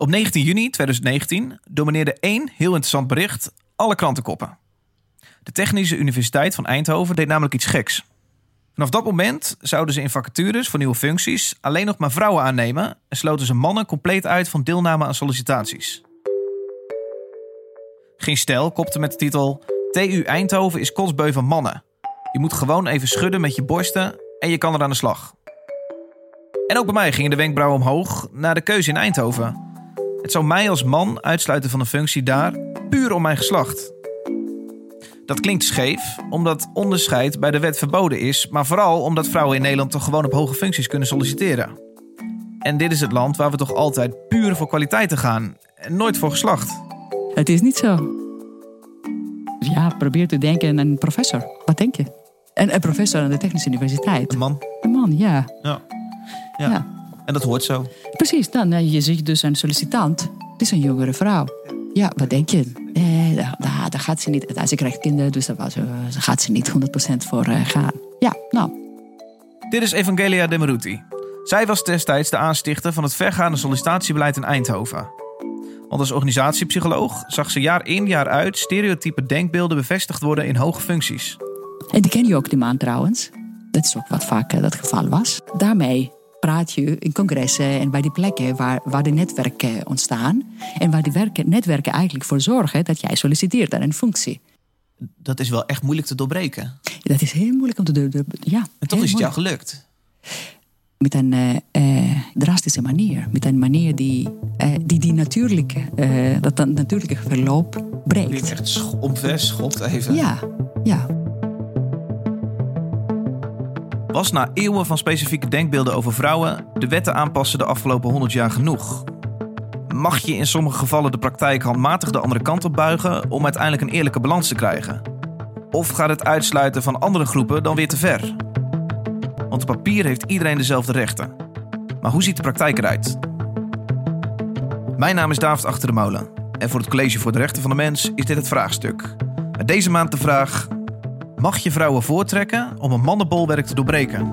Op 19 juni 2019 domineerde één heel interessant bericht alle krantenkoppen. De Technische Universiteit van Eindhoven deed namelijk iets geks. Vanaf dat moment zouden ze in vacatures voor nieuwe functies alleen nog maar vrouwen aannemen en sloten ze mannen compleet uit van deelname aan sollicitaties. Geen stel kopte met de titel TU Eindhoven is kotsbeu van mannen. Je moet gewoon even schudden met je borsten en je kan er aan de slag. En ook bij mij gingen de wenkbrauwen omhoog naar de keuze in Eindhoven. Het zou mij als man uitsluiten van een functie daar puur om mijn geslacht. Dat klinkt scheef, omdat onderscheid bij de wet verboden is, maar vooral omdat vrouwen in Nederland toch gewoon op hoge functies kunnen solliciteren. En dit is het land waar we toch altijd puur voor kwaliteiten gaan en nooit voor geslacht. Het is niet zo. Ja, probeer te denken aan een professor. Wat denk je? Een, een professor aan de Technische Universiteit. Een man. Een man, ja. Ja. ja. Ja. En dat hoort zo. Precies, dan eh, je ziet dus een sollicitant. Het is een jongere vrouw. Ja, wat denk je? Eh, daar, gaat ze niet. Ze krijgt kinderen, dus daar eh, gaat ze niet 100% voor eh, gaan. Ja, nou, Dit is Evangelia de Maruti. Zij was destijds de aanstichter van het vergaande sollicitatiebeleid in Eindhoven. Want als organisatiepsycholoog zag ze jaar in jaar uit stereotype denkbeelden bevestigd worden in hoge functies. En die ken je ook, die man trouwens. Dat is ook wat vaak eh, dat geval was. Daarmee praat je in congressen en bij die plekken waar, waar de netwerken ontstaan. En waar die werken, netwerken eigenlijk voor zorgen dat jij solliciteert aan een functie. Dat is wel echt moeilijk te doorbreken. Dat is heel moeilijk om te doen. Ja, En toch is het jou gelukt. Met een eh, eh, drastische manier. Met een manier die eh, die, die natuurlijke, dat, natuurlijke verloop Je breekt. echt sch- omver schopt even. Ja, ja. Was na eeuwen van specifieke denkbeelden over vrouwen de wetten aanpassen de afgelopen 100 jaar genoeg? Mag je in sommige gevallen de praktijk handmatig de andere kant op buigen om uiteindelijk een eerlijke balans te krijgen? Of gaat het uitsluiten van andere groepen dan weer te ver? Want op papier heeft iedereen dezelfde rechten. Maar hoe ziet de praktijk eruit? Mijn naam is David Achter de Molen. En voor het College voor de Rechten van de Mens is dit het vraagstuk. Met deze maand de vraag: Mag je vrouwen voortrekken om een mannenbolwerk te doorbreken?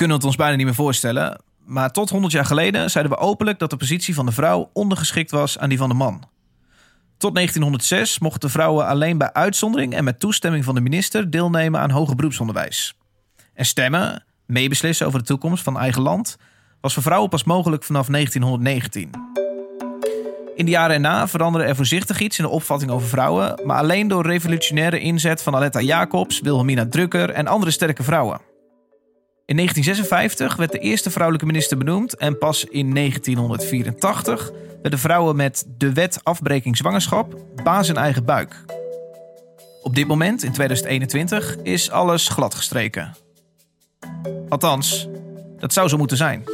Kunnen het ons bijna niet meer voorstellen. Maar tot 100 jaar geleden zeiden we openlijk dat de positie van de vrouw ondergeschikt was aan die van de man. Tot 1906 mochten vrouwen alleen bij uitzondering en met toestemming van de minister deelnemen aan hoger beroepsonderwijs. En stemmen, meebeslissen over de toekomst van eigen land, was voor vrouwen pas mogelijk vanaf 1919. In de jaren erna veranderde er voorzichtig iets in de opvatting over vrouwen, maar alleen door revolutionaire inzet van Aletta Jacobs, Wilhelmina Drucker en andere sterke vrouwen. In 1956 werd de eerste vrouwelijke minister benoemd en pas in 1984 werden vrouwen met de wet afbreking zwangerschap baas in eigen buik. Op dit moment, in 2021, is alles gladgestreken. Althans, dat zou zo moeten zijn.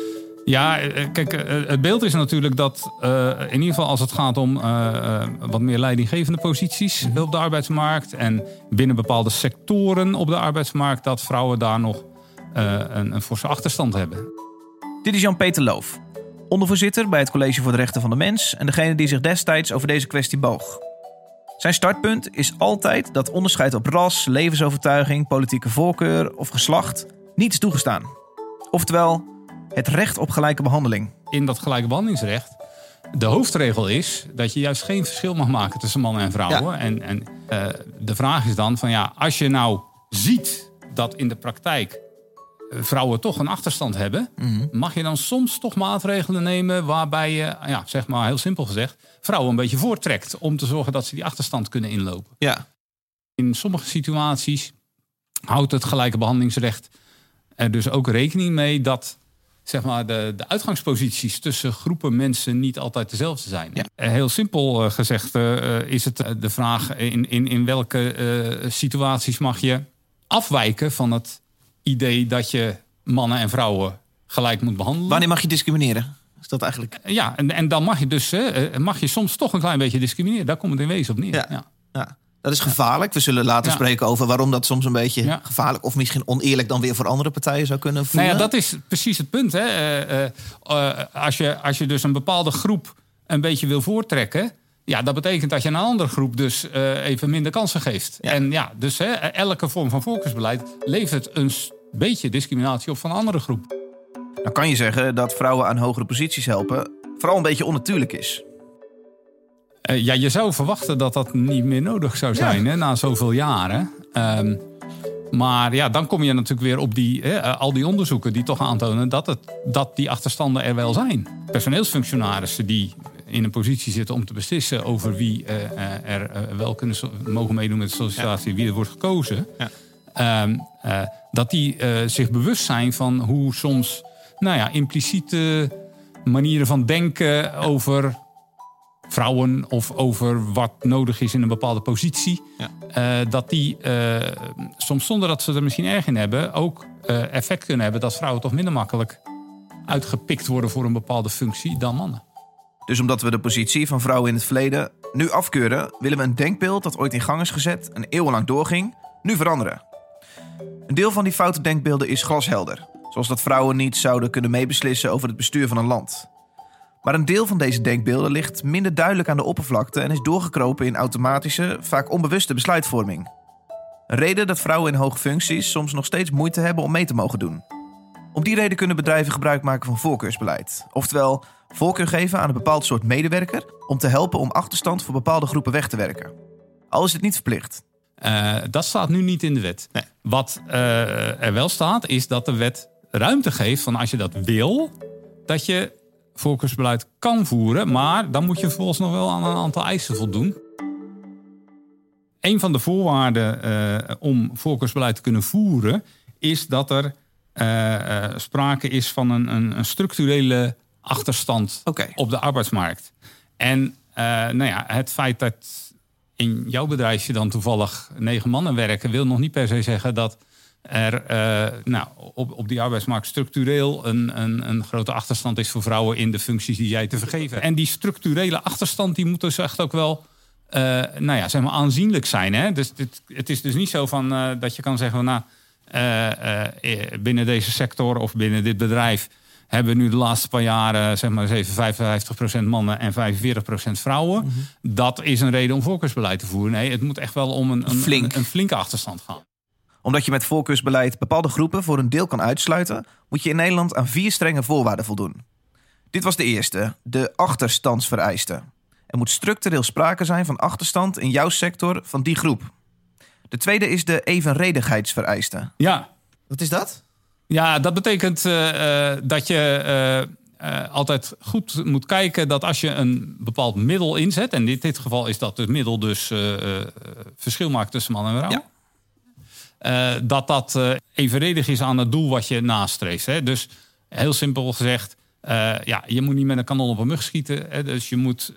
Ja, eh, kijk, eh, het beeld is natuurlijk dat eh, in ieder geval als het gaat om eh, eh, wat meer leidinggevende posities op de arbeidsmarkt en binnen bepaalde sectoren op de arbeidsmarkt, dat vrouwen daar nog eh, een, een forse achterstand hebben. Dit is Jan-Peter Loof, ondervoorzitter bij het College voor de Rechten van de Mens en degene die zich destijds over deze kwestie boog. Zijn startpunt is altijd dat onderscheid op ras, levensovertuiging, politieke voorkeur of geslacht niet is toegestaan. Oftewel, het recht op gelijke behandeling. In dat gelijke behandelingsrecht, de hoofdregel is dat je juist geen verschil mag maken tussen mannen en vrouwen. Ja. En, en eh, de vraag is dan van ja, als je nou ziet dat in de praktijk eh, vrouwen toch een achterstand hebben, mag je dan soms toch maatregelen nemen waarbij je, ja, zeg maar heel simpel gezegd, vrouwen een beetje voortrekt om te zorgen dat ze die achterstand kunnen inlopen. Ja, In sommige situaties houdt het gelijke behandelingsrecht er dus ook rekening mee dat zeg maar, de, de uitgangsposities tussen groepen mensen niet altijd dezelfde zijn. Ja. Eh, Heel simpel eh, gezegd eh, is het de vraag in, in, in welke situaties mag je afwijken van het idee dat je mannen en vrouwen gelijk moet behandelen. wanneer mag je discrimineren? Is dat eigenlijk... Ja, en, en dan mag je dus eh, eh, mag je soms toch een klein beetje discrimineren. Daar komt het in wezen op neer. Ja. Ja. Ja. Dat is gevaarlijk. We zullen later Ja. spreken over waarom dat soms een beetje Ja. gevaarlijk of misschien oneerlijk dan weer voor andere partijen zou kunnen voelen. Nou ja, dat is precies het punt. Hè. Eh, eh, eh, als, je, als je dus een bepaalde groep een beetje wil voortrekken... Ja, dat betekent dat je een andere groep dus eh, even minder kansen geeft. En ja, dus hè, elke vorm van voorkeursbeleid levert een beetje discriminatie op van een andere groep. Dan kan je zeggen dat vrouwen aan hogere posities helpen vooral een beetje onnatuurlijk is. Eh, ja, je zou verwachten dat dat niet meer nodig zou zijn hè, na zoveel jaren. Ehm, maar ja, dan kom je natuurlijk weer op die, hè, eh, al die onderzoeken die toch aantonen dat, het, dat die achterstanden er wel zijn. Personeelsfunctionarissen die in een positie zitten om te beslissen over wie eh, er wel kunnen, mogen meedoen met de sollicitatie, wie er wordt gekozen. Ja. Ehm, eh, dat die eh, zich bewust zijn van hoe soms nou ja, impliciete manieren van denken over vrouwen of over wat nodig is in een bepaalde positie. Ja. eh, dat die soms zonder dat ze er misschien erg in hebben, ook effect kunnen hebben dat vrouwen toch minder makkelijk uitgepikt worden voor een bepaalde functie dan mannen. Dus omdat we de positie van vrouwen in het verleden nu afkeuren, willen we een denkbeeld dat ooit in gang is gezet en eeuwenlang doorging, nu veranderen. Een deel van die foute denkbeelden is glashelder, zoals dat vrouwen niet zouden kunnen meebeslissen over het bestuur van een land. Maar een deel van deze denkbeelden ligt minder duidelijk aan de oppervlakte en is doorgekropen in automatische, vaak onbewuste besluitvorming. Een reden dat vrouwen in hoge functies soms nog steeds moeite hebben om mee te mogen doen. Om die reden kunnen bedrijven gebruik maken van voorkeursbeleid. Oftewel, voorkeur geven aan een bepaald soort medewerker om te helpen om achterstand voor bepaalde groepen weg te werken. Al is het niet verplicht. Eh, dat staat nu niet in de wet. Nee. Wat eh, er wel staat, is dat de wet ruimte geeft van als je dat wil, dat je voorkeursbeleid kan voeren. Maar dan moet je vervolgens nog wel aan een aantal eisen voldoen. Een van de voorwaarden eh, om voorkeursbeleid te kunnen voeren, is dat er eh, sprake is van een, een, een structurele achterstand op de arbeidsmarkt. En nou ja, het feit dat in jouw bedrijfje dan toevallig negen mannen werken, wil nog niet per se zeggen dat er eh, nou, op, op die arbeidsmarkt structureel een, een, een grote achterstand is voor vrouwen in de functies die jij te vergeven. En die structurele achterstand die moet dus echt ook wel eh, nou ja, zeg maar aanzienlijk zijn. Hè? Dus dit, het is dus niet zo van eh, dat je kan zeggen, nou, binnen deze sector of binnen dit bedrijf hebben we nu de laatste paar jaren zeg maar eens even 55% mannen en 45% vrouwen. Dat is een reden om voorkeursbeleid te voeren. Nee, het moet echt wel om een, een, Flink. een, een flinke achterstand gaan. Omdat je met voorkeursbeleid bepaalde groepen voor een deel kan uitsluiten, moet je in Nederland aan vier strenge voorwaarden voldoen. Dit was de eerste, de achterstandsvereiste. Er moet structureel sprake zijn van achterstand in jouw sector van die groep. De tweede is de evenredigheidsvereiste. Ja, Wat is dat? Ja, dat betekent eh, eh, dat je eh, altijd goed moet kijken dat als je een bepaald middel inzet, en in dit geval is dat het middel dus verschil maakt tussen man en vrouw, Ja. dat dat evenredig is aan het doel wat je nastreeft. Hè? Dus heel simpel gezegd, ja, je moet niet met een kanon op een mug schieten. Hè? Dus je moet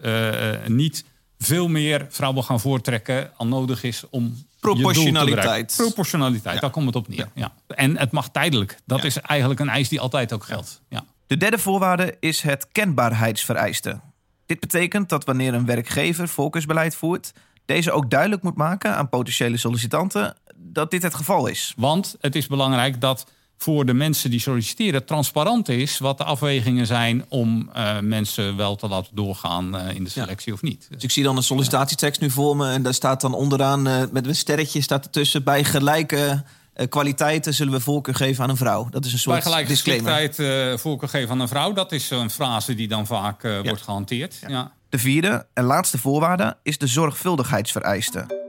niet veel meer vrouwen gaan voortrekken dan nodig is om je doel te Proportionaliteit. Proportionaliteit, daar komt het op neer. Ja. En het mag tijdelijk. Dat is eigenlijk een eis die altijd ook geldt. Ja. De derde voorwaarde is het kenbaarheidsvereiste. Dit betekent dat wanneer een werkgever voorkeursbeleid voert, deze ook duidelijk moet maken aan potentiële sollicitanten dat dit het geval is. Want het is belangrijk dat voor de mensen die solliciteren transparant is wat de afwegingen zijn om eh, mensen wel te laten doorgaan eh, in de selectie of niet. Dus ik zie dan een sollicitatietekst nu voor me en daar staat dan onderaan eh, met een sterretje staat ertussen bij gelijke eh, kwaliteiten zullen we voorkeur geven aan een vrouw. Dat is een soort Bij gelijke disclaimer. eh voorkeur geven aan een vrouw, dat is een frase die dan vaak eh, wordt gehanteerd. Ja. De vierde en laatste voorwaarde is de zorgvuldigheidsvereiste.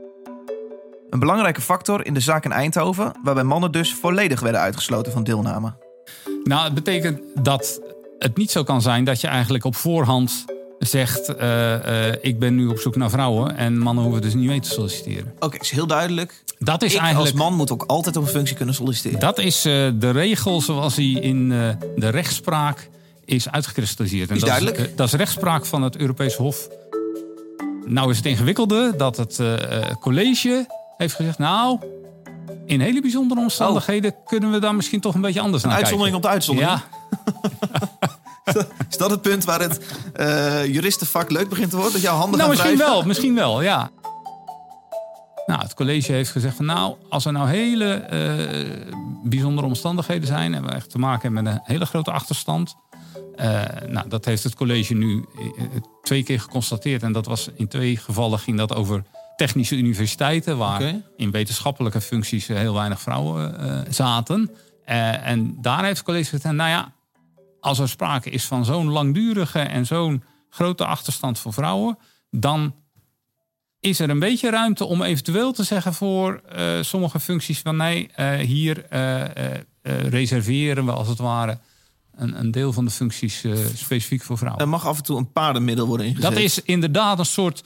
Een belangrijke factor in de zaak in Eindhoven, waarbij mannen dus volledig werden uitgesloten van deelname. Nou, het betekent dat het niet zo kan zijn dat je eigenlijk op voorhand zegt: eh, eh, Ik ben nu op zoek naar vrouwen en mannen hoeven dus niet mee te solliciteren. Oké, is heel duidelijk. Dat is ik eigenlijk. als man moet ook altijd op een functie kunnen solliciteren. Dat is eh, de regel zoals die in de rechtspraak is uitgekristalliseerd. En Is dat duidelijk. Is, dat is rechtspraak van het Europese Hof. Nou is het ingewikkelde dat het college heeft gezegd... nou, in hele bijzondere omstandigheden kunnen we daar misschien toch een beetje anders naar Oh. uitzondering op kijken. de uitzondering. Ja, Is dat het punt waar het eh, juristenvak leuk begint te worden? Dat jouw handen nou gaan misschien wel, misschien wel, ja. Nou, het college heeft gezegd van nou, als er nou hele eh, bijzondere omstandigheden zijn en we echt te maken hebben met een hele grote achterstand. Uh, nou, dat heeft het college nu twee keer geconstateerd. En dat was in twee gevallen ging dat over technische universiteiten, waar in wetenschappelijke functies heel weinig vrouwen zaten. en daar heeft het college gezegd, nou ja, als er sprake is van zo'n langdurige en zo'n grote achterstand voor vrouwen, dan is er een beetje ruimte om eventueel te zeggen voor uh, sommige functies van nee, hier reserveren we als het ware een, een deel van de functies specifiek voor vrouwen. Er mag af en toe een paardenmiddel worden ingezet. Dat is inderdaad een soort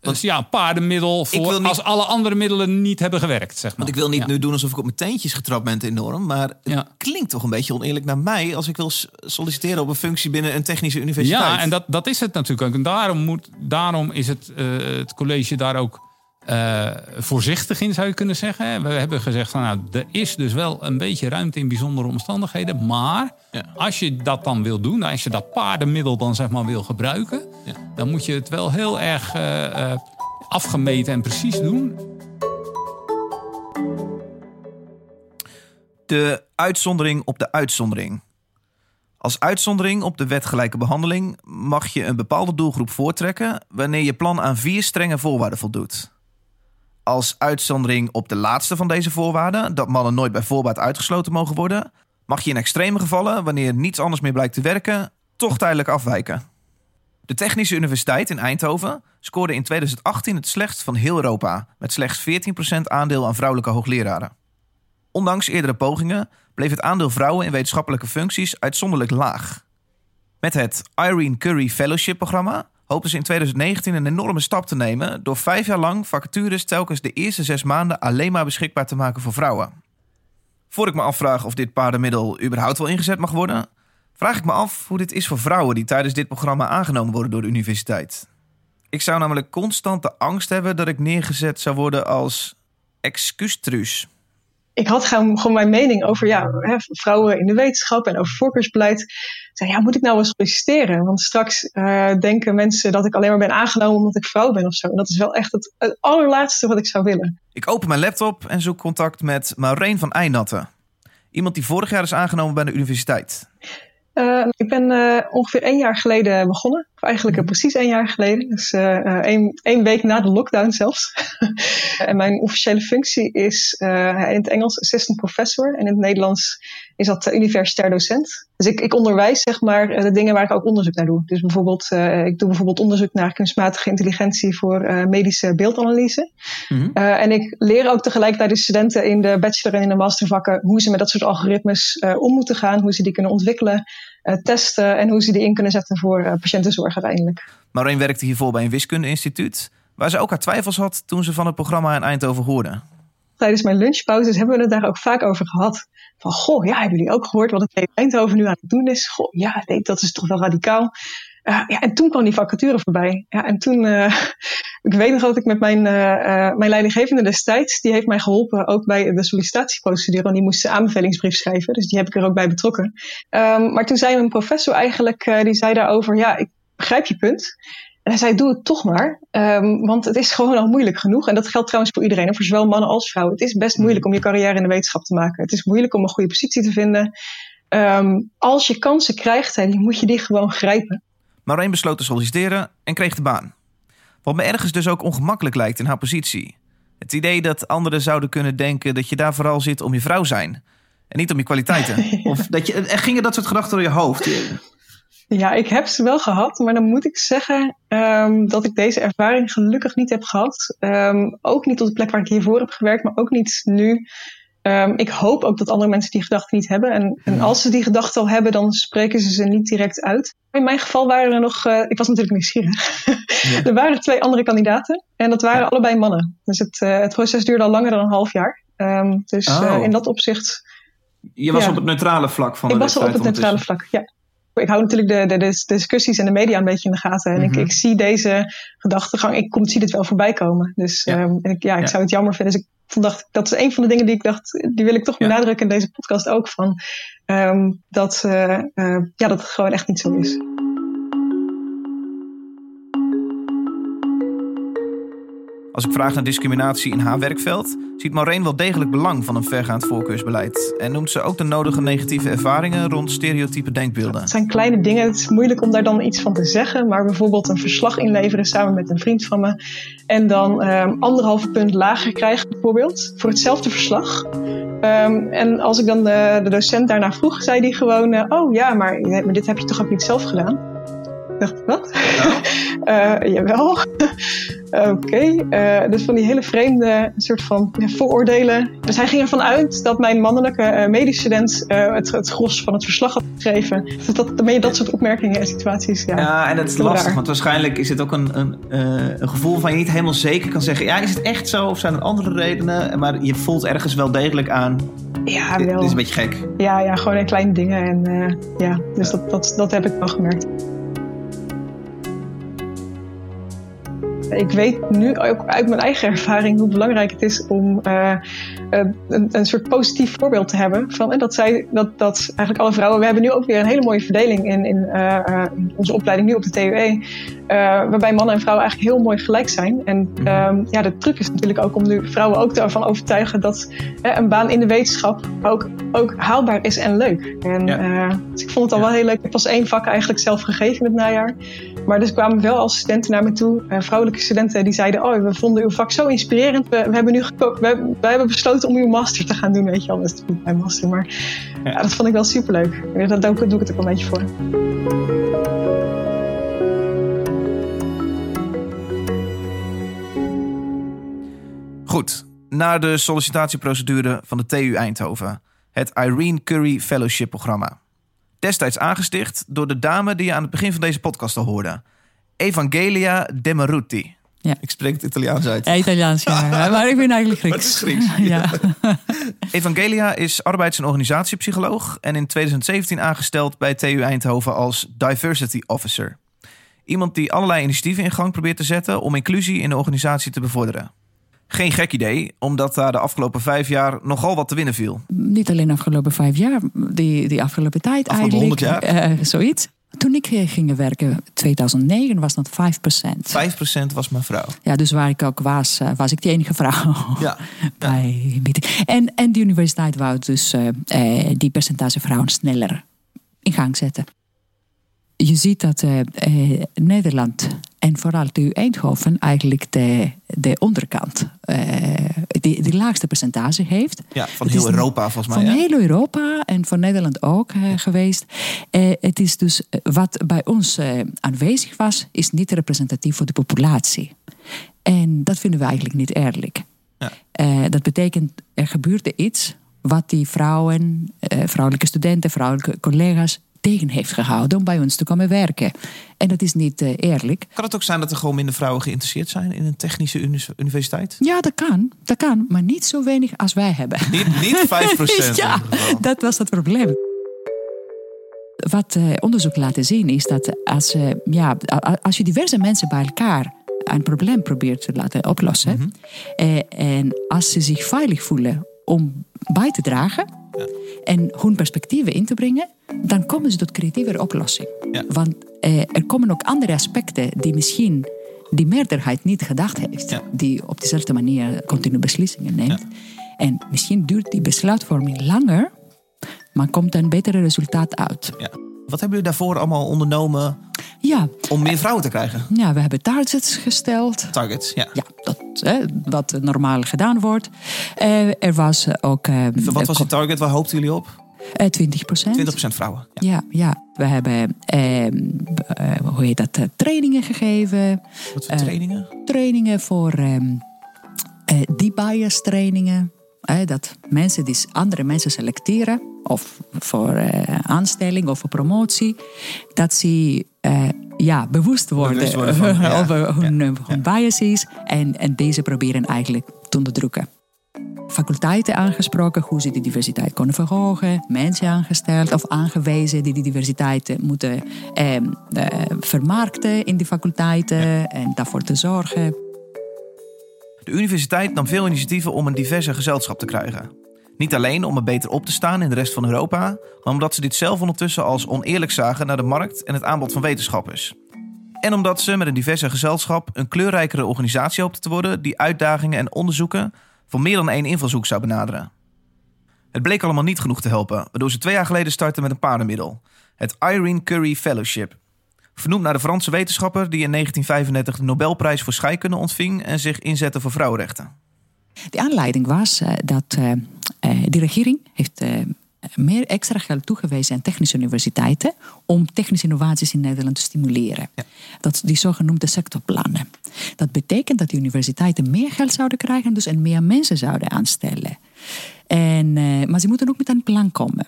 dus ja, een paardenmiddel voor als alle andere middelen niet hebben gewerkt. Zeg maar. Want ik wil niet nu doen alsof ik op mijn teentjes getrapt ben enorm. Maar het klinkt toch een beetje oneerlijk naar mij als ik wil solliciteren op een functie binnen een technische universiteit. Ja, en dat, dat is het natuurlijk ook. En daarom, moet, daarom is het, uh, het college daar ook uh, voorzichtig in, zou je kunnen zeggen. We hebben gezegd van nou, er is dus wel een beetje ruimte in bijzondere omstandigheden. Maar als je dat dan wil doen, als je dat paardenmiddel dan zeg maar wil gebruiken, ja. Dan moet je het wel heel erg uh, afgemeten en precies doen. De uitzondering op de uitzondering. Als uitzondering op de wetgelijke behandeling mag je een bepaalde doelgroep voortrekken wanneer je plan aan vier strenge voorwaarden voldoet als uitzondering op de laatste van deze voorwaarden, dat mannen nooit bij voorbaat uitgesloten mogen worden, mag je in extreme gevallen, wanneer niets anders meer blijkt te werken, toch tijdelijk afwijken. De Technische Universiteit in Eindhoven scoorde in 2018 het slechtst van heel Europa, met slechts 14% aandeel aan vrouwelijke hoogleraren. Ondanks eerdere pogingen bleef het aandeel vrouwen in wetenschappelijke functies uitzonderlijk laag. Met het Irene Curry Fellowship programma hopen ze in 2019 een enorme stap te nemen door vijf jaar lang vacatures telkens de eerste zes maanden alleen maar beschikbaar te maken voor vrouwen. Voor ik me afvraag of dit paardenmiddel überhaupt wel ingezet mag worden, vraag ik me af hoe dit is voor vrouwen die tijdens dit programma aangenomen worden door de universiteit. Ik zou namelijk constant de angst hebben dat ik neergezet zou worden als excuustruus ik had gewoon, gewoon mijn mening over ja, vrouwen in de wetenschap en over voorkeursbeleid. Ik zei, ja, moet ik nou wel solliciteren? Want straks uh, denken mensen dat ik alleen maar ben aangenomen omdat ik vrouw ben of zo. En dat is wel echt het, het allerlaatste wat ik zou willen. Ik open mijn laptop en zoek contact met Maureen van Eijnatten. Iemand die vorig jaar is aangenomen bij de universiteit. Uh, ik ben uh, ongeveer één jaar geleden begonnen. Of eigenlijk uh, precies één jaar geleden. Dus één, één week na de lockdown zelfs. en mijn officiële functie is in het Engels assistant professor. En in het Nederlands is dat universitair docent. Dus ik, ik onderwijs zeg maar de dingen waar ik ook onderzoek naar doe. Dus bijvoorbeeld, ik doe bijvoorbeeld onderzoek naar kunstmatige intelligentie voor medische beeldanalyse. Mm-hmm. en ik leer ook tegelijkertijd de studenten in de bachelor en in de mastervakken hoe ze met dat soort algoritmes om moeten gaan. Hoe ze die kunnen ontwikkelen. Eh, testen en hoe ze die in kunnen zetten voor eh, patiëntenzorg uiteindelijk. Maureen werkte hiervoor bij een wiskundeinstituut, waar ze ook haar twijfels had toen ze van het programma in Eindhoven hoorde. Tijdens mijn lunchpauzes hebben we het daar ook vaak over gehad. Van, goh, ja, hebben jullie ook gehoord wat het in Eindhoven nu aan het doen is? Goh, ja, nee, dat is toch wel radicaal. Uh, ja, en toen kwam die vacature voorbij. Ja, en toen, uh, ik weet nog dat ik met mijn, uh, mijn leidinggevende destijds, die heeft mij geholpen ook bij de sollicitatieprocedure. Want die moest een aanbevelingsbrief schrijven, dus die heb ik er ook bij betrokken. Um, maar toen zei mijn professor eigenlijk, die zei daarover, ja, ik begrijp je punt. En hij zei, doe het toch maar. Um, want het is gewoon al moeilijk genoeg. En dat geldt trouwens voor iedereen, voor zowel mannen als vrouwen. Het is best mm. moeilijk om je carrière in de wetenschap te maken. Het is moeilijk om een goede positie te vinden. Um, als je kansen krijgt, dan moet je die gewoon grijpen. Maureen besloot te solliciteren en kreeg de baan. Wat me ergens dus ook ongemakkelijk lijkt in haar positie. Het idee dat anderen zouden kunnen denken dat je daar vooral zit om je vrouw zijn. En niet om je kwaliteiten. of dat je, er gingen dat soort gedachten door je hoofd. Ja, ik heb ze wel gehad, maar dan moet ik zeggen um, dat ik deze ervaring gelukkig niet heb gehad. Um, ook niet op de plek waar ik hiervoor heb gewerkt, maar ook niet nu. Um, ik hoop ook dat andere mensen die gedachten niet hebben. En, en, als ze die gedachten al hebben, dan spreken ze ze niet direct uit. In mijn geval waren er nog, uh, ik was natuurlijk nieuwsgierig. Ja. er waren twee andere kandidaten en dat waren ja. allebei mannen. Dus het, uh, het, proces duurde al langer dan een half jaar. Dus oh. uh, in dat opzicht. Je was ja. op het neutrale vlak van de Ik was op het neutrale vlak, ja. Ik hou natuurlijk de, de, de, discussies en de media een beetje in de gaten. En mm -hmm. ik, ik, zie deze gedachtegang, ik kom, zie dit wel voorbij komen. Dus ja. Um, en ik, ja, ik zou het jammer vinden. Dus ik dacht dat is een van de dingen die ik dacht, die wil ik toch benadrukken in deze podcast ook. Van, um, dat, uh, uh, ja, dat het gewoon echt niet zo is. Als ik vraag naar discriminatie in haar werkveld, ziet Maureen wel degelijk belang van een vergaand voorkeursbeleid. En noemt ze ook de nodige negatieve ervaringen rond stereotype denkbeelden. Het zijn kleine dingen, het is moeilijk om daar dan iets van te zeggen. Maar bijvoorbeeld een verslag inleveren samen met een vriend van me. En dan um, anderhalve punt lager krijgen, bijvoorbeeld, voor hetzelfde verslag. Um, en als ik dan de, de, docent daarna vroeg, zei hij gewoon: uh, Oh ja, maar dit heb je toch ook niet zelf gedaan? Ik dacht, wat? Ja. uh, jawel. Oké, okay. uh, dus van die hele vreemde soort van ja, vooroordelen. Dus hij ging ervan uit dat mijn mannelijke uh, medestudent uh, het, het gros van het verslag had geschreven. Dus dat, dan ben je dat soort opmerkingen en situaties. Ja, ja en dat is lastig, want waarschijnlijk is het ook een, een, een gevoel van je niet helemaal zeker kan zeggen. Ja, is het echt zo of zijn er andere redenen? Maar je voelt ergens wel degelijk aan. Ja, dit, wel. Dit is een beetje gek. Ja, ja gewoon kleine dingen. En ja, dus Dat, dat, dat heb ik wel gemerkt. Ik weet nu ook uit mijn eigen ervaring hoe belangrijk het is om uh, een, een, soort positief voorbeeld te hebben. Van, en dat, zij, dat, dat eigenlijk alle vrouwen. We hebben nu ook weer een hele mooie verdeling in, in uh, onze opleiding nu op de TUE. waarbij mannen en vrouwen eigenlijk heel mooi gelijk zijn. En um, ja, de truc is natuurlijk ook om nu vrouwen ook ervan overtuigen dat een baan in de wetenschap ook, ook haalbaar is en leuk. En ja. dus ik vond het al ja. wel heel leuk. Ik heb pas één vak eigenlijk zelf gegeven in het najaar. Maar dus kwamen wel als studenten naar me toe, vrouwelijke studenten die zeiden: Oh, we vonden uw vak zo inspirerend. We, we hebben nu. We, we, hebben besloten om uw master te gaan doen. Weet je wel, dat is niet mijn master. Maar ja. ja. dat vond ik wel superleuk. Daar doe, doe ik het ook een beetje voor. Goed, naar de sollicitatieprocedure van de TU Eindhoven. Het Irene Curry Fellowship programma. Destijds aangesticht door de dame die je aan het begin van deze podcast al hoorde. Evangelia Demaruti. Ja. Ik spreek het Italiaans uit. Ja, Italiaans, ja. maar ik ben eigenlijk Grieks. Het is Grieks. ja. Evangelia is arbeids- en organisatiepsycholoog en in 2017 aangesteld bij TU Eindhoven als Diversity Officer. Iemand die allerlei initiatieven in gang probeert te zetten om inclusie in de organisatie te bevorderen. Geen gek idee, omdat daar de afgelopen vijf jaar nogal wat te winnen viel. Niet alleen de afgelopen vijf jaar, die, die afgelopen tijd afgelopen eigenlijk. 100 jaar? Uh, zoiets. Toen ik ging werken, 2009, was dat 5% 5% was mijn vrouw. Ja, dus waar ik ook was, was ik die enige vrouw. Ja. bij ja. En, en de universiteit wou dus uh, die percentage vrouwen sneller in gang zetten. Je ziet dat uh, Nederland en vooral TU Eindhoven eigenlijk de, de onderkant, die, die laagste percentage heeft. Ja, van heel Europa volgens mij. Van ja? heel Europa en van Nederland ook geweest. het is dus wat bij ons aanwezig was, is niet representatief voor de populatie. En dat vinden we eigenlijk niet eerlijk. Ja. dat betekent, er gebeurde iets wat die vrouwen, vrouwelijke studenten, vrouwelijke collega's tegen heeft gehouden om bij ons te komen werken. En dat is niet uh, eerlijk. Kan het ook zijn dat er gewoon minder vrouwen geïnteresseerd zijn in een technische uni universiteit? Ja, dat kan. Dat kan, maar niet zo weinig als wij hebben. Niet, niet 5%? ja, dat was het probleem. Wat uh, onderzoek laten zien is dat als, uh, ja, als je diverse mensen bij elkaar een probleem probeert te laten oplossen. Mhm. en als ze zich veilig voelen om bij te dragen. En hun perspectieven in te brengen, dan komen ze tot creatievere oplossingen. Ja. Want eh, er komen ook andere aspecten die misschien die meerderheid niet gedacht heeft, Ja. die op dezelfde manier continu beslissingen neemt. En misschien duurt die besluitvorming langer, maar komt een betere resultaat uit. Wat hebben jullie daarvoor allemaal ondernomen Ja, om meer vrouwen te krijgen? ja we hebben targets gesteld. Targets, ja. Ja, dat, hè, wat normaal gedaan wordt. Eh, er was ook. eh, Wat was het target? Waar hoopten jullie op? eh, 20 procent. 20% vrouwen. Ja. Ja, ja, we hebben, eh, eh, hoe heet dat, eh, trainingen gegeven. Wat voor Eh, trainingen? Trainingen voor ehm eh, die bias trainingen. Eh, dat mensen die andere mensen selecteren, of voor eh, aanstelling of voor promotie, dat ze eh, ja, bewust worden, Bewust worden van, ja, over hun, ja, hun biases en, en deze proberen eigenlijk te onderdrukken. Faculteiten aangesproken, hoe ze die diversiteit kunnen verhogen. Mensen aangesteld of aangewezen die die diversiteit moeten eh, eh, vermarkten in die faculteiten en daarvoor te zorgen. De universiteit nam veel initiatieven om een diverse gezelschap te krijgen. Niet alleen om er beter op te staan in de rest van Europa, maar omdat ze dit zelf ondertussen als oneerlijk zagen naar de markt en het aanbod van wetenschappers. En omdat ze met een diverse gezelschap een kleurrijkere organisatie hoopte te worden die uitdagingen en onderzoeken van meer dan één invalshoek zou benaderen. Het bleek allemaal niet genoeg te helpen, waardoor ze twee jaar geleden startten met een paardenmiddel. Het Irene Curry Fellowship. Vernoemd naar de Franse wetenschapper die in 1935 de Nobelprijs voor scheikunde ontving en zich inzette voor vrouwenrechten. De aanleiding was uh, dat uh, de regering heeft meer extra geld toegewezen aan technische universiteiten om technische innovaties in Nederland te stimuleren. Ja. Dat die zogenoemde sectorplannen. Dat betekent dat de universiteiten meer geld zouden krijgen dus en meer mensen zouden aanstellen. En, maar ze moeten ook met een plan komen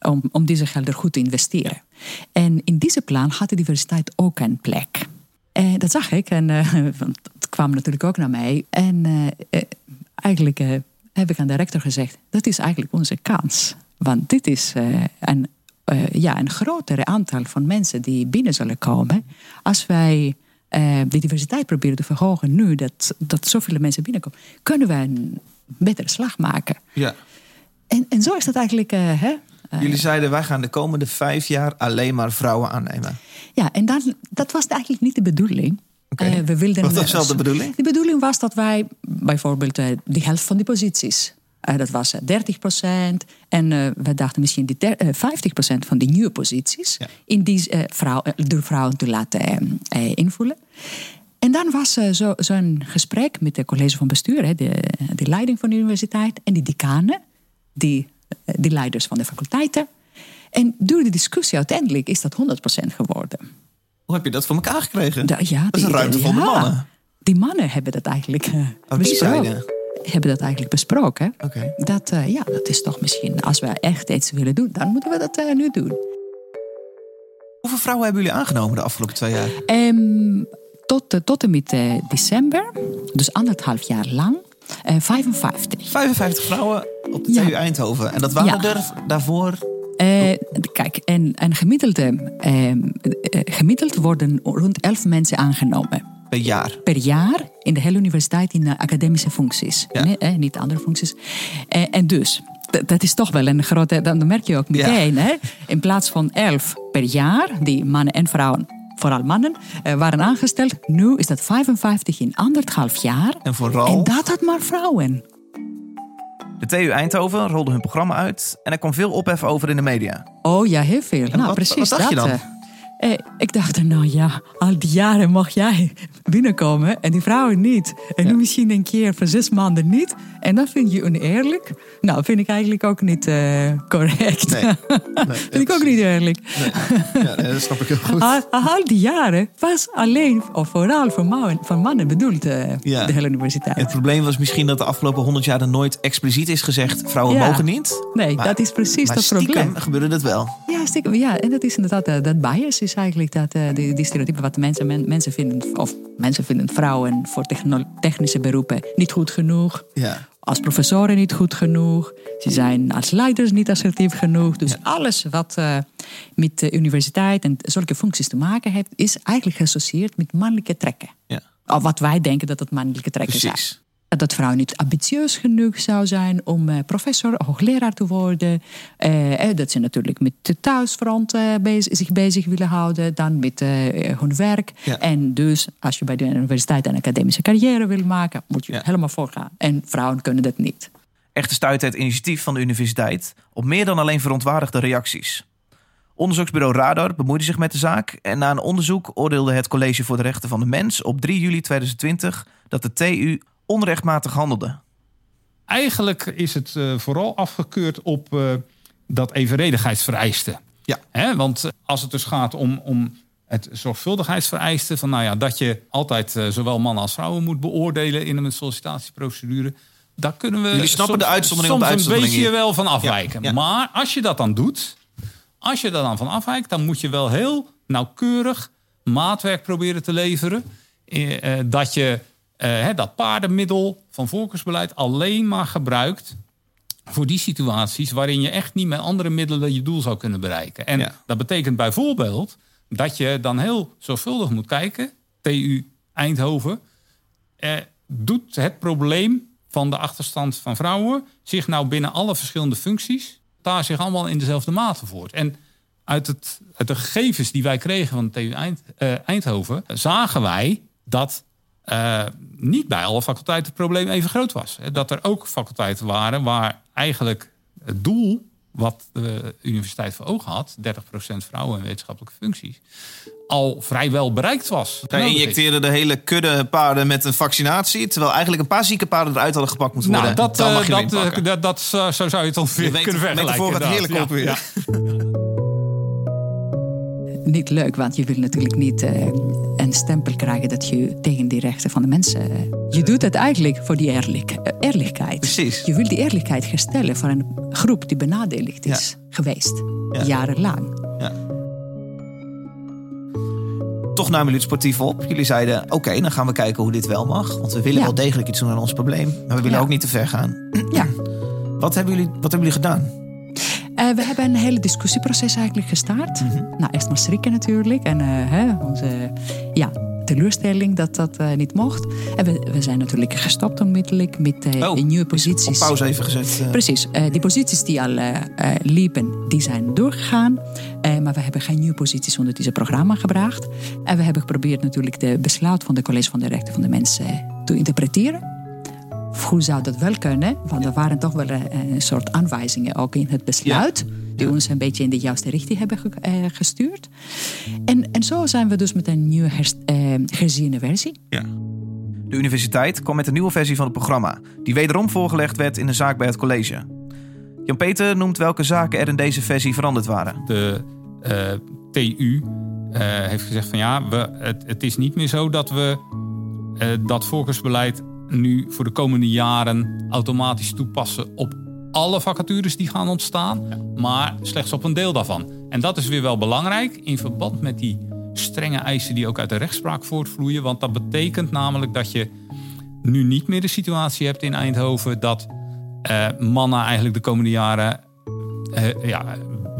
om, om deze gelden goed te investeren. En in deze plan had de diversiteit ook een plek. En dat zag ik en uh, het kwam natuurlijk ook naar mij. En eigenlijk heb ik aan de rector gezegd: dat is eigenlijk onze kans. Want dit is een, ja, een grotere aantal van mensen die binnen zullen komen. Als wij de diversiteit proberen te verhogen nu, dat, dat zoveel mensen binnenkomen, kunnen we een betere slag maken. Ja. En, en zo is dat eigenlijk. Hè, Jullie zeiden, wij gaan de komende vijf jaar alleen maar vrouwen aannemen. Ja, en dat, dat was eigenlijk niet de bedoeling. Okay. Uh, we wilden, Wat was wel de bedoeling? De bedoeling was dat wij bijvoorbeeld uh, de helft van die posities... Uh, dat was 30 procent. En we dachten misschien die 50 procent van die nieuwe posities... Ja. In die, vrouw, door vrouwen te laten invullen. En dan was zo'n zo, zo gesprek met de college van bestuur... Hè, de, de leiding van de universiteit en die decanen... die de leiders van de faculteiten. En door de discussie uiteindelijk is dat 100% geworden. Hoe heb je dat voor elkaar gekregen? Da, ja, dat is een ruimte van de mannen. Die mannen hebben dat eigenlijk uh, oh, besproken. Hebben dat eigenlijk besproken. Okay. Dat, uh, ja, dat is toch misschien, als we echt iets willen doen, dan moeten we dat uh, nu doen. Hoeveel vrouwen hebben jullie aangenomen de afgelopen twee jaar? Um, tot, tot en met december, dus anderhalf jaar lang. 55. 55 vrouwen op de TU ja. Eindhoven. En dat waren ja. er daarvoor? Uh, kijk, en, en gemiddeld, uh, gemiddeld worden rond 11 mensen aangenomen. Per jaar? Per jaar in de hele universiteit in academische functies. Ja. Nee, eh, niet andere functies. en dus, dat is toch wel een grote... Dan merk je ook meteen, hè? in plaats van 11 per jaar, die mannen en vrouwen vooral mannen, waren aangesteld. Nu is dat 55 in anderhalf jaar. En vooral? En dat had maar vrouwen. De TU Eindhoven rolde hun programma uit en er kwam veel ophef over in de media. Oh ja, heel veel. En nou, wat, precies wat dacht dat. je dan? Eh, ik dacht, nou ja, al die jaren mag jij binnenkomen en die vrouwen niet. En nu misschien een keer voor zes maanden niet. En dat vind je oneerlijk. Nou, vind ik eigenlijk ook niet uh, correct. Nee. nee vind ik ook niet eerlijk. Nee. Ja, dat snap ik heel goed. Al, al, die jaren was alleen of vooral voor mannen, voor mannen bedoeld, uh, ja. de hele universiteit. Het probleem was misschien dat de afgelopen honderd jaar er nooit expliciet is gezegd: vrouwen ja. mogen niet. Nee, maar, dat is precies maar dat probleem. gebeurde dat wel. Ja, stiekem, ja, en dat is inderdaad uh, dat bias is eigenlijk dat uh, die, die stereotypen wat mensen, men, mensen vinden of mensen vinden vrouwen voor technische beroepen niet goed genoeg. Ja. Als professoren niet goed genoeg. Ze zijn als leiders niet assertief genoeg. Dus Ja. alles wat uh, met de universiteit en zulke functies te maken heeft, is eigenlijk geassocieerd met mannelijke trekken. Ja. Of wat wij denken dat het mannelijke trekken zijn. Dat vrouw niet ambitieus genoeg zou zijn om uh, professor, hoogleraar te worden. Uh, dat ze natuurlijk met de thuisfront uh, bezig, zich bezig willen houden. Dan met hun werk. Ja. En dus als je bij de universiteit een academische carrière wil maken, moet je Ja. helemaal voorgaan. En vrouwen kunnen dat niet. Echter stuitte het initiatief van de universiteit op meer dan alleen verontwaardigde reacties. Onderzoeksbureau Radar bemoeide zich met de zaak en na een onderzoek oordeelde het College voor de Rechten van de Mens op 3 juli 2020 dat de TU onrechtmatig handelde. Eigenlijk is het eh, vooral afgekeurd op eh, dat evenredigheidsvereiste. Ja. Hè, want eh, als het dus gaat om, om het zorgvuldigheidsvereiste... van nou ja, dat je altijd zowel mannen als vrouwen moet beoordelen... in een sollicitatieprocedure... daar kunnen we Jullie snappen soms, de uitzondering op de soms uitzondering een beetje hier. wel van afwijken. Ja, ja. Maar als je dat dan doet... als je daar dan van afwijkt... dan moet je wel heel nauwkeurig maatwerk proberen te leveren... Eh, dat je hè, dat paardenmiddel van voorkeursbeleid alleen maar gebruikt voor die situaties waarin je echt niet met andere middelen je doel zou kunnen bereiken. En Ja. dat betekent bijvoorbeeld dat je dan heel zorgvuldig moet kijken, TU Eindhoven, eh, doet het probleem van de achterstand van vrouwen zich nou binnen alle verschillende functies daar zich allemaal in dezelfde mate voort. En uit, het, uit de gegevens die wij kregen van de TU Eind, eh, Eindhoven, zagen wij dat eh, niet bij alle faculteiten het probleem even groot was. Dat er ook faculteiten waren waar eigenlijk het doel wat de universiteit voor ogen had, 30% vrouwen in wetenschappelijke functies, al vrijwel bereikt was. Zij injecteerden de hele kudde paarden met een vaccinatie, terwijl eigenlijk een paar zieke paarden eruit hadden gepakt moeten worden. Nou, dat, dat, dat, dat, zo zo zou je het ongeveer kunnen vergelijken. metafoor gaat heerlijk op weer. Ja. Niet leuk, want je wil natuurlijk niet eh, een stempel krijgen dat je tegen die rechten van de mensen. eh, je doet het eigenlijk voor die eerlijk, eh, eerlijkheid. Precies. Je wil die eerlijkheid herstellen voor een groep die benadeeld is geweest, Ja. jarenlang. Toch namen jullie het sportief op. Jullie zeiden, oké, dan gaan we kijken hoe dit wel mag. Want we willen Ja. wel degelijk iets doen aan ons probleem. Maar we willen Ja. ook niet te ver gaan. Ja. Wat hebben jullie, wat hebben jullie gedaan? Eh, we hebben een hele discussieproces eigenlijk gestart. Nou, eerst maar schrikken natuurlijk. En eh, hè, onze ja, teleurstelling dat dat eh, niet mocht. En we, we zijn natuurlijk gestopt onmiddellijk met Oh, nieuwe Op posities. pauze even gezet. Precies, die posities die al liepen, die zijn doorgegaan. Maar we hebben geen nieuwe posities onder deze programma gebracht. En we hebben geprobeerd natuurlijk de besluit van de College van de Rechten van de Mensen te interpreteren. Hoe zou dat wel kunnen? Want er waren toch wel eh, een soort aanwijzingen ook in het besluit. Die ons een beetje in de juiste richting hebben ge- eh, gestuurd. En, en zo zijn we dus met een nieuwe eh, herziene versie. De universiteit kwam met een nieuwe versie van het programma, die wederom voorgelegd werd in een zaak bij het college. Jan-Peter noemt welke zaken er in deze versie veranderd waren. De eh, TU eh, heeft gezegd van ja, we, het, het is niet meer zo dat we eh, dat voorkeursbeleid nu voor de komende jaren automatisch toepassen op alle vacatures die gaan ontstaan, maar slechts op een deel daarvan. En dat is weer wel belangrijk in verband met die strenge eisen die ook uit de rechtspraak voortvloeien. Want dat betekent namelijk dat je nu niet meer de situatie hebt in Eindhoven dat eh, mannen eigenlijk de komende jaren eh, ja,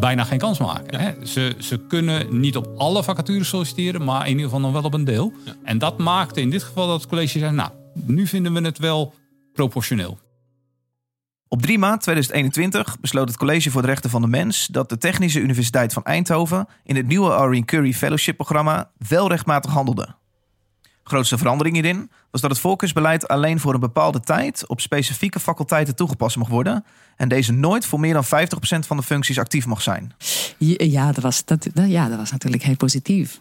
bijna geen kans maken. Hè? Ze, ze kunnen niet op alle vacatures solliciteren, maar in ieder geval nog wel op een deel. En dat maakte in dit geval dat het college zei, nou, nu vinden we het wel proportioneel. Op 3 maart 2021 besloot het College voor de Rechten van de Mens dat de Technische Universiteit van Eindhoven in het nieuwe Irene Curry Fellowship programma wel rechtmatig handelde. Grootste verandering hierin was dat het voorkeursbeleid alleen voor een bepaalde tijd op specifieke faculteiten toegepast mag worden en deze nooit voor meer dan 50% van de functies actief mag zijn. Ja, dat was, dat, dat- ja, dat was natuurlijk heel positief.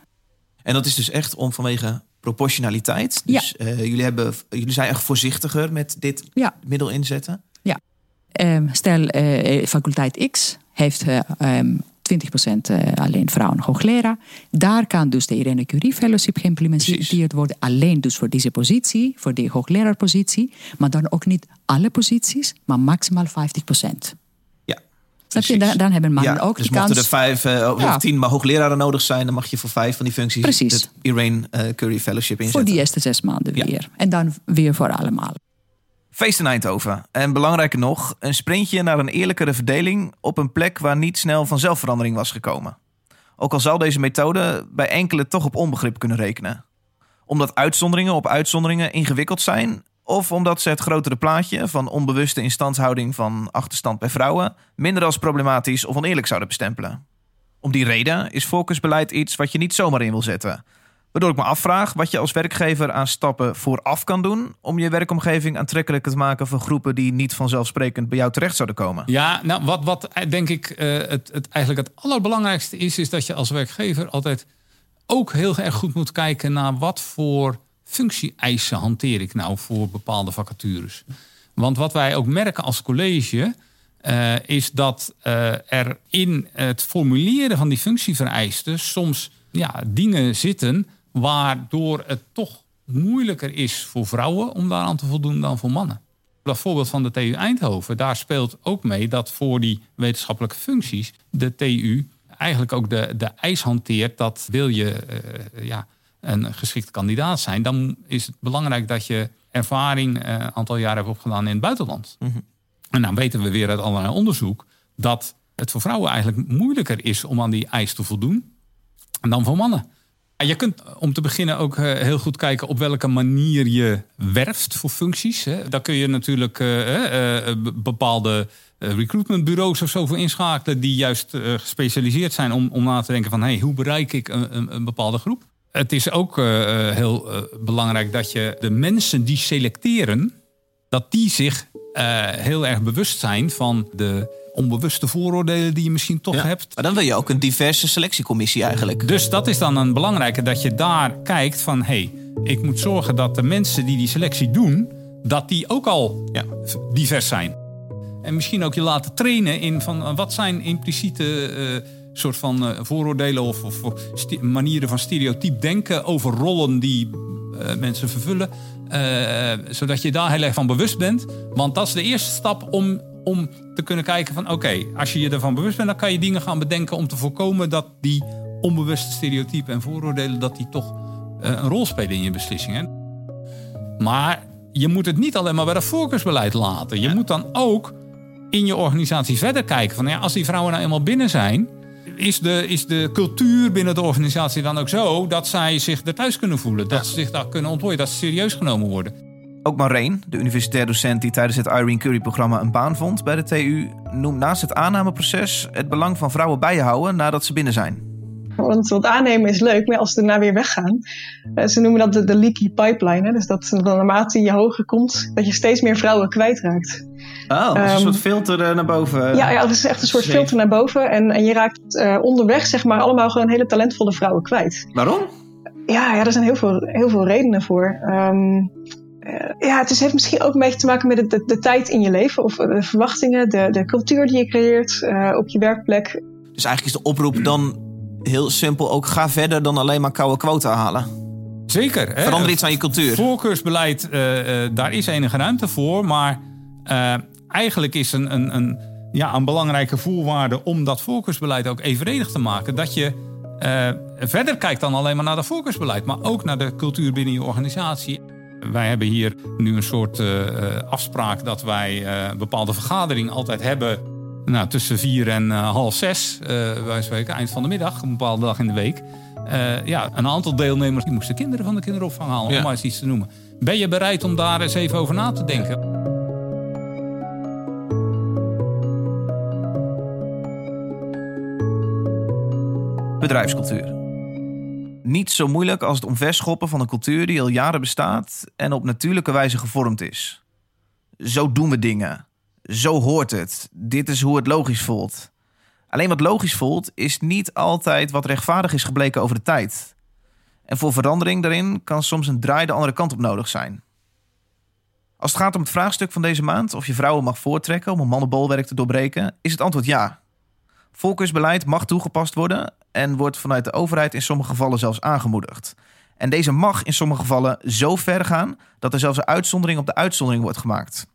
En dat is dus echt om vanwege proportionaliteit. Ja. Dus eh, jullie, hebben, jullie zijn echt voorzichtiger met dit Ja. middel inzetten. Ehm, stel, eh, faculteit X heeft eh, ehm, 20% eh, alleen vrouwen hoogleraar. Daar kan dus de Irene Curie Fellowship geïmplementeerd Precies. worden. Alleen dus voor deze positie, voor die hoogleraarpositie. Maar dan ook niet alle posities, maar maximaal 50%. Snap je? Dan, dan hebben mannen Ja, ook dus de kans. mochten er vijf eh, of Ja. tien maar hoogleraren nodig zijn, dan mag je voor vijf van die functies Precies. het Irene eh, Curry Fellowship inzetten. voor die eerste zes maanden Ja. weer. En dan weer voor allemaal. Feest in Eindhoven. En belangrijker nog, een sprintje naar een eerlijkere verdeling op een plek waar niet snel vanzelf verandering was gekomen. Ook al zal deze methode bij enkele toch op onbegrip kunnen rekenen. Omdat uitzonderingen op uitzonderingen ingewikkeld zijn, of omdat ze het grotere plaatje van onbewuste instandhouding van achterstand bij vrouwen minder als problematisch of oneerlijk zouden bestempelen. Om die reden is voorkeursbeleid iets wat je niet zomaar in wil zetten. Waardoor ik me afvraag wat je als werkgever aan stappen vooraf kan doen om je werkomgeving aantrekkelijker te maken voor groepen die niet vanzelfsprekend bij jou terecht zouden komen. Ja, nou, wat, wat denk ik eh, het, het eigenlijk het allerbelangrijkste is, is dat je als werkgever altijd ook heel erg goed moet kijken naar wat voor functie-eisen hanteer ik nou voor bepaalde vacatures. Want wat wij ook merken als college, eh, is dat eh, er in het formuleren van die functievereisten soms ja, dingen zitten waardoor het toch moeilijker is voor vrouwen om daaraan te voldoen dan voor mannen. Dat voorbeeld van de TU Eindhoven, daar speelt ook mee dat voor die wetenschappelijke functies de TU eigenlijk ook de, de eis hanteert dat wil je eh, ja, een geschikt kandidaat zijn, dan is het belangrijk dat je ervaring een aantal jaren hebt opgedaan in het buitenland. En dan weten we weer uit allerlei onderzoek dat het voor vrouwen eigenlijk moeilijker is om aan die eis te voldoen dan voor mannen. Je kunt om te beginnen ook eh, heel goed kijken op welke manier je werft voor functies. Daar kun je natuurlijk bepaalde recruitmentbureaus of zo voor inschakelen die juist gespecialiseerd zijn om, om na te denken van hey, hoe bereik ik een, een, een bepaalde groep. Het is ook heel belangrijk dat je de mensen die selecteren, dat die zich heel erg bewust zijn van de onbewuste vooroordelen die je misschien toch hebt. Maar dan wil je ook een diverse selectiecommissie eigenlijk. Dus dat is dan een belangrijke dat je daar kijkt van hé, hey, ik moet zorgen dat de mensen die die selectie doen, dat die ook al ja. divers zijn. En misschien ook je laten trainen in van eh, wat zijn impliciete soort van uh, vooroordelen of, of manieren van stereotyp denken over rollen die uh, mensen vervullen. zodat je daar heel erg van bewust bent. Want dat is de eerste stap om om te kunnen kijken van oké, als je je ervan bewust bent, dan kan je dingen gaan bedenken om te voorkomen dat die onbewuste stereotypen en vooroordelen dat die toch uh, een rol spelen in je beslissingen. Maar je moet het niet alleen maar bij dat voorkeursbeleid laten. Je moet dan ook in je organisatie verder kijken van ja, als die vrouwen nou eenmaal binnen zijn, is de, is de cultuur binnen de organisatie dan ook zo dat zij zich er thuis kunnen voelen, dat ze zich daar kunnen ontplooien, dat ze serieus genomen worden. Ook Maureen, de universitair docent die tijdens het Irene Curry-programma een baan vond bij de TU, noemt naast het aannameproces het belang van vrouwen bijhouden nadat ze binnen zijn. Want het aannemen is leuk, maar als ze daarna weer weggaan. Eh, ze noemen dat de, de leaky pipeline. Hè? Dus dat naarmate je hoger komt, dat je steeds meer vrouwen kwijtraakt. Oh, dat is een soort ehm, filter eh, naar boven. Ja, ja, dat is echt een soort filter naar boven. En, en je raakt uh, onderweg zeg maar allemaal gewoon hele talentvolle vrouwen kwijt. Waarom? Ja, ja er zijn heel veel, heel veel redenen voor. Um, uh, ja, het heeft misschien ook een beetje te maken met de, de, tijd in je leven. Of de verwachtingen, de, de cultuur die je creëert uh, op je werkplek. Dus eigenlijk is de oproep dan heel simpel ook ga verder dan alleen maar koude quota halen. Zeker. Hè? Verander iets aan je cultuur. Voorkeursbeleid, uh, daar is enige ruimte voor. Maar eigenlijk is een, een, een, ja, een belangrijke voorwaarde om dat voorkeursbeleid ook evenredig te maken. Dat je verder kijkt dan alleen maar naar dat voorkeursbeleid. Maar ook naar de cultuur binnen je organisatie. Wij hebben hier nu een soort uh, afspraak dat wij uh, een bepaalde vergadering altijd hebben. Nou, tussen vier en half zes, wij spreken, eind van de middag, een bepaalde dag in de week. ja, een aantal deelnemers die moesten kinderen van de kinderopvang halen, om maar eens iets te noemen. Ben je bereid om daar eens even over na te denken? Bedrijfscultuur. Niet zo moeilijk als het omverschoppen van een cultuur die al jaren bestaat en op natuurlijke wijze gevormd is. Zo doen we dingen. Zo hoort het. Dit is hoe het logisch voelt. Alleen wat logisch voelt is niet altijd wat rechtvaardig is gebleken over de tijd. En voor verandering daarin kan soms een draai de andere kant op nodig zijn. Als het gaat om het vraagstuk van deze maand, of je vrouwen mag voortrekken om een mannenbolwerk te doorbreken, is het antwoord ja. Volkersbeleid mag toegepast worden en wordt vanuit de overheid in sommige gevallen zelfs aangemoedigd. En deze mag in sommige gevallen zo ver gaan dat er zelfs een uitzondering op de uitzondering wordt gemaakt.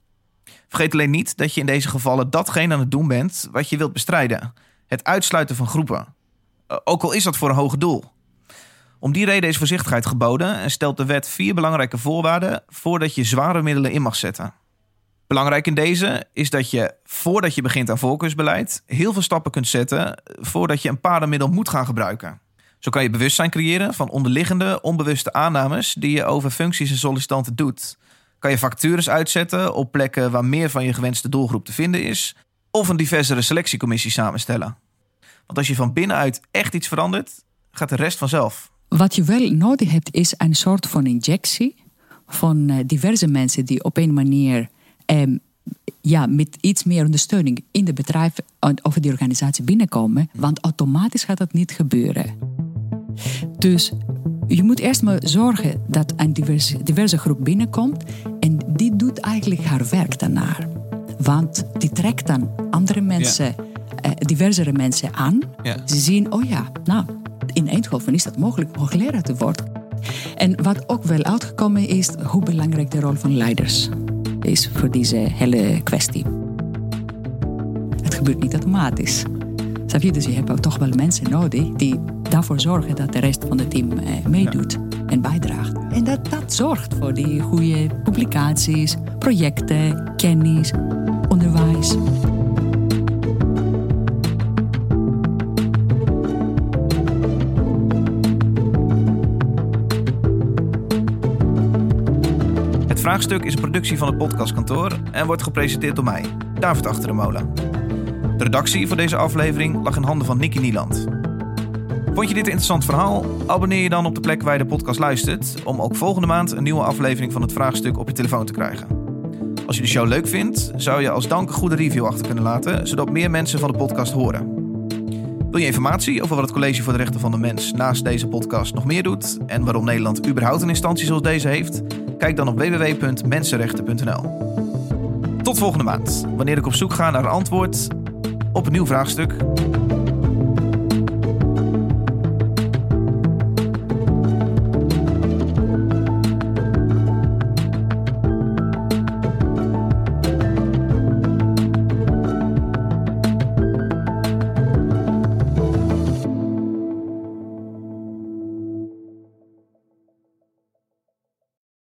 Vergeet alleen niet dat je in deze gevallen datgene aan het doen bent wat je wilt bestrijden: het uitsluiten van groepen. Ook al is dat voor een hoger doel. Om die reden is voorzichtigheid geboden en stelt de wet vier belangrijke voorwaarden voordat je zware middelen in mag zetten. Belangrijk in deze is dat je voordat je begint aan voorkeursbeleid heel veel stappen kunt zetten voordat je een paardenmiddel moet gaan gebruiken. Zo kan je bewustzijn creëren van onderliggende onbewuste aannames die je over functies en sollicitanten doet. Kan je vacatures uitzetten op plekken waar meer van je gewenste doelgroep te vinden is, of een diversere selectiecommissie samenstellen. Want als je van binnenuit echt iets verandert, gaat de rest vanzelf. Wat je wel nodig hebt is een soort van injectie van eh, diverse mensen die op een manier um, ja, met iets meer ondersteuning in de bedrijf of die organisatie binnenkomen. Want automatisch gaat dat niet gebeuren. Dus je moet eerst maar zorgen dat een diverse, diverse groep binnenkomt. En die doet eigenlijk haar werk daarnaar. Want die trekt dan andere mensen, ja. uh, diversere mensen aan. Ze zien, oh ja, nou, in Eindhoven is dat mogelijk om hoogleraar te worden. En wat ook wel uitgekomen is, hoe belangrijk de rol van leiders is voor deze hele kwestie. Het gebeurt niet automatisch. Snap je? Dus je hebt ook toch wel mensen nodig die daarvoor zorgen dat de rest van het team eh, meedoet en bijdraagt. En dat dat zorgt voor die goede publicaties, projecten, kennis, onderwijs. Vraagstuk is een productie van het podcastkantoor en wordt gepresenteerd door mij, David Achter de Molen. De redactie voor deze aflevering lag in handen van Nicky Nieland. Vond je dit een interessant verhaal? Abonneer je dan op de plek waar je de podcast luistert om ook volgende maand een nieuwe aflevering van het Vraagstuk op je telefoon te krijgen. Als je de show leuk vindt, zou je als dank een goede review achter kunnen laten, zodat meer mensen van de podcast horen. Wil je informatie over wat het College voor de Rechten van de Mens naast deze podcast nog meer doet en waarom Nederland überhaupt een instantie zoals deze heeft? Kijk dan op www.mensenrechten.nl. Tot volgende maand, wanneer ik op zoek ga naar antwoord op een nieuw vraagstuk.